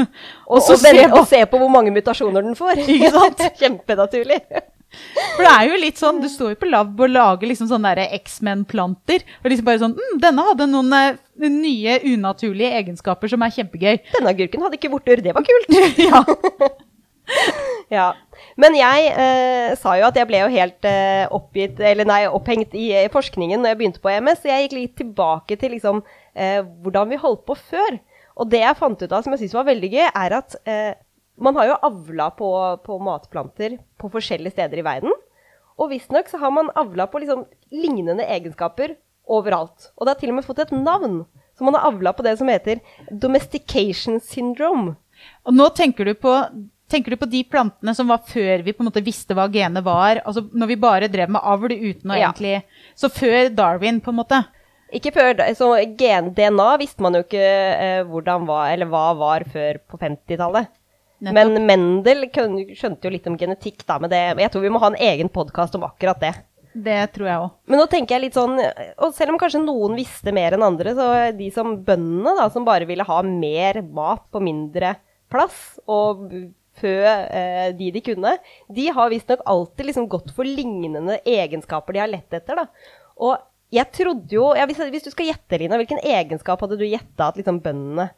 Og, så og, se og se på hvor mange mutasjoner den får. Ikke sant? Kjempenaturlig. For det er jo litt sånn, du står jo på lab og lager liksom sånne X-Men-planter. Og liksom bare sånn mm, Denne hadde noen uh, nye, unaturlige egenskaper som er kjempegøy. Denne agurken hadde ikke vorter. Det var kult. ja. Ja. Men jeg eh, sa jo at jeg ble jo helt eh, oppgitt, eller nei, opphengt i i, forskningen når jeg begynte på EMS, så jeg gikk litt tilbake til liksom, eh, hvordan vi holdt på før. Og det jeg fant ut av som jeg syns var veldig gøy, er at eh, man har jo avla på, på, matplanter på forskjellige steder i verden. Og visstnok så har man avla på liksom lignende egenskaper overalt. Og det har til og med fått et navn. Så man har avla på det som heter domestication syndrome. Og nå tenker du på Tenker du på de plantene som var før vi på en måte visste hva genet var? Altså når vi bare drev med avl uten å Ja. egentlig Så før Darwin, på en måte? Ikke før, så gen-DNA visste man jo ikke eh, hvordan var, eller hva var før på 50-tallet. Men Mendel skjønte jo litt om genetikk, da, men det, jeg tror vi må ha en egen podkast om akkurat det. Det tror jeg òg. Men nå tenker jeg litt sånn, og selv om kanskje noen visste mer enn andre, så de som bøndene, da, som bare ville ha mer mat på mindre plass, og fø eh, de de kunne, de har visstnok alltid liksom gått for lignende egenskaper de har lett etter, da. Og jeg trodde jo ja, hvis, hvis du skal gjette, Lina, hvilken egenskap hadde du gjetta at liksom bøndene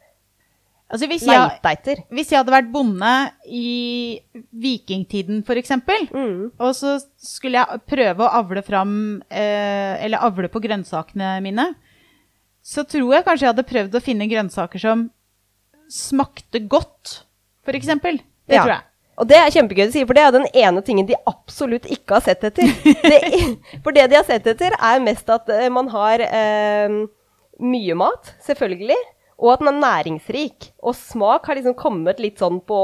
Altså hvis jeg, etter? hvis jeg hadde vært bonde i vikingtiden, f.eks., Mm. og så skulle jeg prøve å avle fram eh, Eller avle på grønnsakene mine, så tror jeg kanskje jeg hadde prøvd å finne grønnsaker som smakte godt, f.eks. Det Ja. tror jeg. Og det er kjempegøy å si, for det er den ene tingen de absolutt ikke har sett etter. Det, for det de har sett etter, er mest at eh, man har eh, mye mat, selvfølgelig, og at den er næringsrik. Og smak har liksom kommet litt sånn på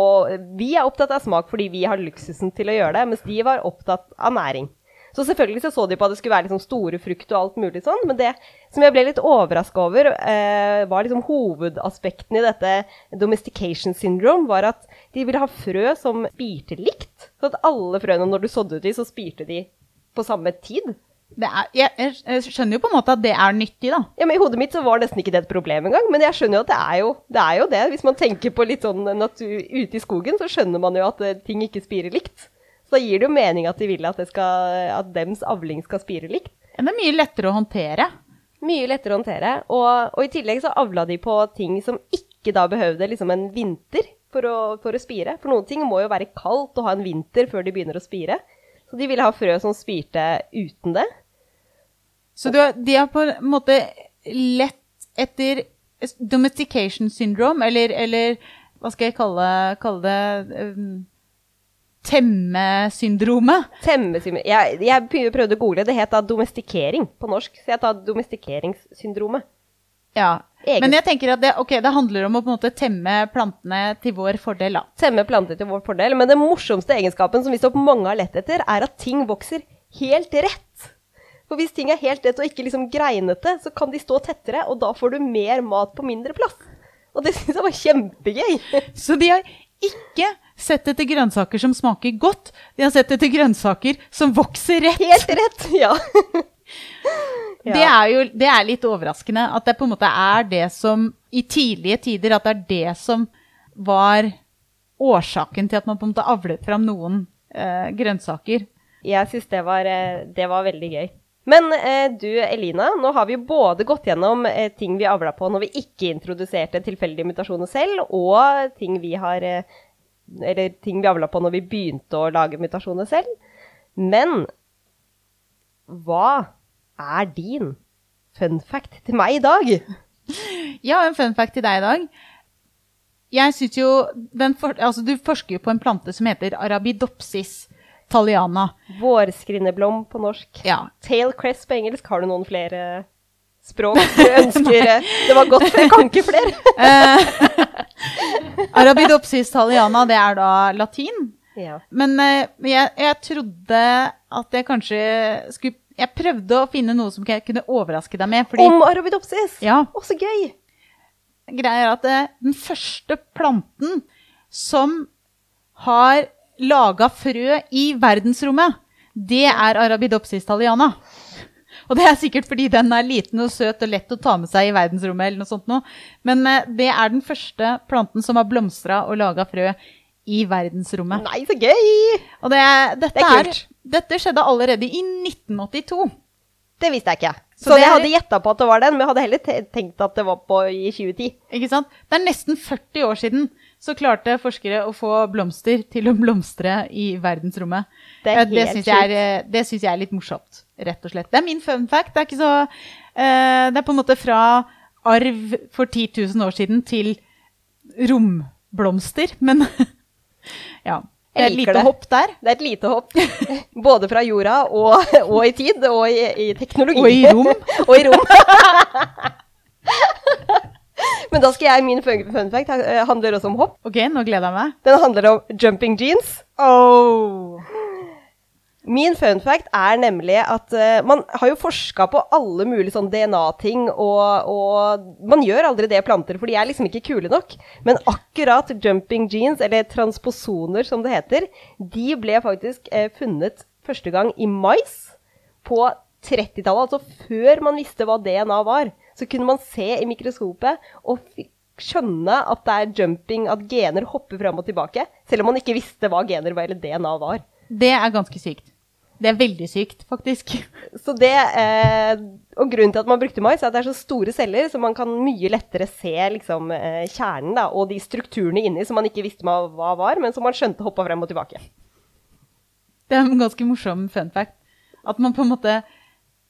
Vi er opptatt av smak fordi vi har luksusen til å gjøre det, mens de var opptatt av næring. Så selvfølgelig så, så de på at det skulle være liksom store frukt og alt mulig sånn, men det som jeg ble litt overraska over, eh, var liksom hovedaspekten i dette domestication syndrome, var at de ville ha frø som spirte likt. Så at alle frøene, når du sådde ut de, så spirte de på samme tid. Det er, jeg, jeg skjønner jo på en måte at det er nyttig, da. Ja, men I hodet mitt så var nesten ikke det et problem engang, men jeg skjønner jo at det er jo det. Er jo det. Hvis man tenker på litt sånn natur ute i skogen, så skjønner man jo at eh, ting ikke spirer likt. Så da gir det jo mening at de vil at, det skal, at dems avling skal spire likt. Men det er mye lettere å håndtere. Mye lettere å håndtere. Og, og i tillegg så avla de på ting som ikke da behøvde liksom en vinter for å, for å spire. For noen ting må jo være kaldt og ha en vinter før de begynner å spire. Så de ville ha frø som spirte uten det. Så du, har- de har på en måte lett etter domestication syndrome, eller, eller hva skal jeg kalle, kalle det um, Temmesyndromet. Temmesyndrom. Jeg, jeg prøvde å google, det het da domestikering på norsk. Så jeg tar domestikeringssyndromet. Ja. Egen- Men jeg tenker at det, okay, det handler om å på måte temme plantene til vår fordel. da. Temme planter til vår fordel. Men den morsomste egenskapen som visstnok mange har lett etter, er at ting vokser helt rett. For hvis ting er helt rett og ikke liksom greinete, så kan de stå tettere, og da får du mer mat på mindre plass. Og det syns jeg var kjempegøy. Så de har ikke sett etter grønnsaker som smaker godt, de har sett etter grønnsaker som vokser rett. Helt rett, ja. Ja. Det er jo det er litt overraskende at det på en måte er det som I tidlige tider at det er det som var årsaken til at man på en måte avlet fram noen eh, grønnsaker. Jeg syns det, var, eh, det var veldig gøy. Men eh, du Elina, nå har vi både gått gjennom eh, ting vi avla på når vi ikke introduserte tilfeldige mutasjoner selv, og ting vi har eh, Eller ting vi avla på når vi begynte å lage mutasjoner selv. Men hva er din fun fact til meg i dag? Ja, en fun fact til deg i dag. Jeg synes jo for, altså Du forsker jo på en plante som heter Arabidopsis thaliana. Vårskrinneblom på norsk. Ja. Tailcress på engelsk. Har du noen flere språk du ønsker? det var godt, for jeg kan ikke flere. Arabidopsis thaliana, det er da latin. Ja. Men uh, jeg, jeg trodde at jeg kanskje skulle Jeg prøvde å finne noe som jeg kunne overraske deg med. Fordi Om arabidopsis! Ja. Å, så gøy! greia er at uh, den første planten som har laga frø i verdensrommet, det er Arabidopsis thaliana. Og det er sikkert fordi den er liten og søt og lett å ta med seg i verdensrommet. eller noe sånt noe. Men eh, det er den første planten som har blomstra og laga frø i verdensrommet. Nei, så gøy! Og det, dette, Det er er dette skjedde allerede i 1982. Det visste jeg ikke. Så Så, det jeg er- hadde gjetta på at det var den, men jeg hadde heller tenkt at det var på i 2010. Ikke sant? Det er nesten 40 år siden. så klarte forskere å få blomster til å blomstre i verdensrommet. Det er Eh, det syns jeg, er, eh, jeg er litt morsomt, rett og slett. Det er min fun fact. Det er, ikke så, eh, det er på en måte fra arv for 10 000 år siden til romblomster. Men ja. Det er et lite det. hopp der. Det er et lite hopp. Både fra jorda og, og i tid, og i, i teknologi. Og i rom. og i rom. Men da skal jeg, min fun fun fact eh, handler også om hopp. Ok, nå gleder jeg meg. Den handler om jumping jeans. Oh. Min fun fact er nemlig at uh, man har jo forska på alle mulige sånn DNA-ting, og, og man gjør aldri det planter, for de er liksom ikke kule nok. Men akkurat jumping genes, eller transposoner som det heter, de ble faktisk uh, funnet første gang i mais på 30-tallet, altså før man visste hva DNA var. Så kunne man se i mikroskopet og skjønne at det er jumping, at gener hopper fram og tilbake, selv om man ikke visste hva gener var, eller DNA var. Det er ganske sykt. Det er veldig sykt, faktisk. Så det, eh, og grunnen til at man brukte mais, er at det er så store celler, så man kan mye lettere se liksom, eh, kjernen da, og de strukturene inni som man ikke visste hva var, men som man skjønte hoppa frem og tilbake. Det er en ganske morsom fun fact. At man på en måte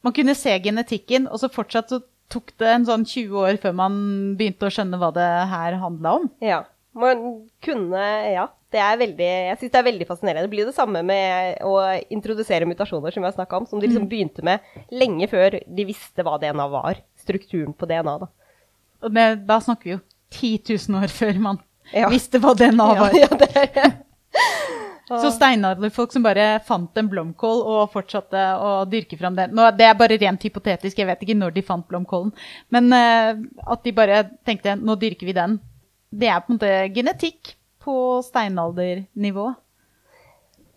Man kunne se genetikken, og så fortsatt så tok det en sånn 20 år før man begynte å skjønne hva det her handla om. Ja. Man kunne Ja. Det er veldig, jeg syns det er veldig fascinerende. Det blir det samme med å introdusere mutasjoner, som vi har snakka om, som de liksom begynte med lenge før de visste hva DNA var. Strukturen på DNA, da. Og det, da snakker vi jo 10 000 år før man Ja. visste hva DNA var. Ja, ja, det er Så steinalderfolk som bare fant en blomkål og fortsatte å dyrke fram den. Nå, det er bare rent hypotetisk, jeg vet ikke når de fant blomkålen. Men uh, at de bare tenkte nå dyrker vi den. Det er på en måte genetikk på steinaldernivå.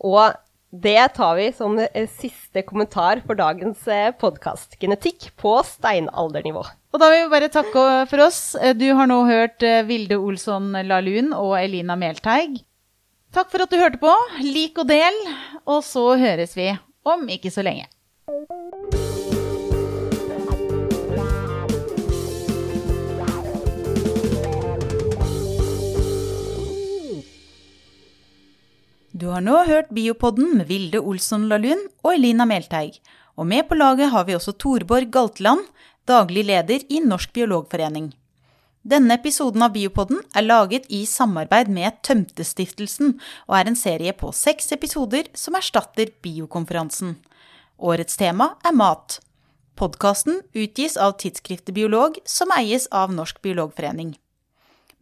Og det tar vi som eh, siste kommentar for dagens podkast. Genetikk på steinaldernivå. Og da vil vi bare takke for oss. Eh, Du har nå hørt eh, Vilde Olsson Lahlun og Elina Melteig. Takk for at du hørte på. Lik og del, og så høres vi om ikke så lenge. Du har nå hørt Biopodden med Vilde Olsson Lahlun og Elina Melteig. Og med på laget har vi også Torborg Galtland, daglig leder i Norsk biologforening. Denne episoden av Biopodden er laget i samarbeid med Tømtestiftelsen, og er en serie på seks episoder som erstatter Biokonferansen. Årets tema er mat. Podkasten utgis av tidsskriftet Biolog, som eies av Norsk biologforening.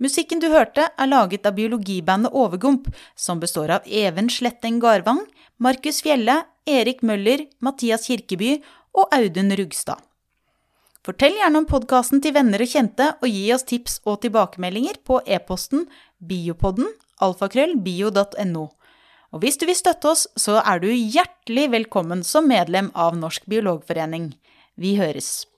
Musikken du hørte, er laget av biologibandet Overgump, som består av Even Sletteng Garvang, Markus Fjelle, Erik Møller, Mathias Kirkeby og Audun Rugstad. Fortell gjerne om podkasten til venner og kjente, og gi oss tips og tilbakemeldinger på e-posten biopodden alfakrøllbio.no. Og hvis du vil støtte oss, så er du hjertelig velkommen som medlem av Norsk biologforening. Vi høres.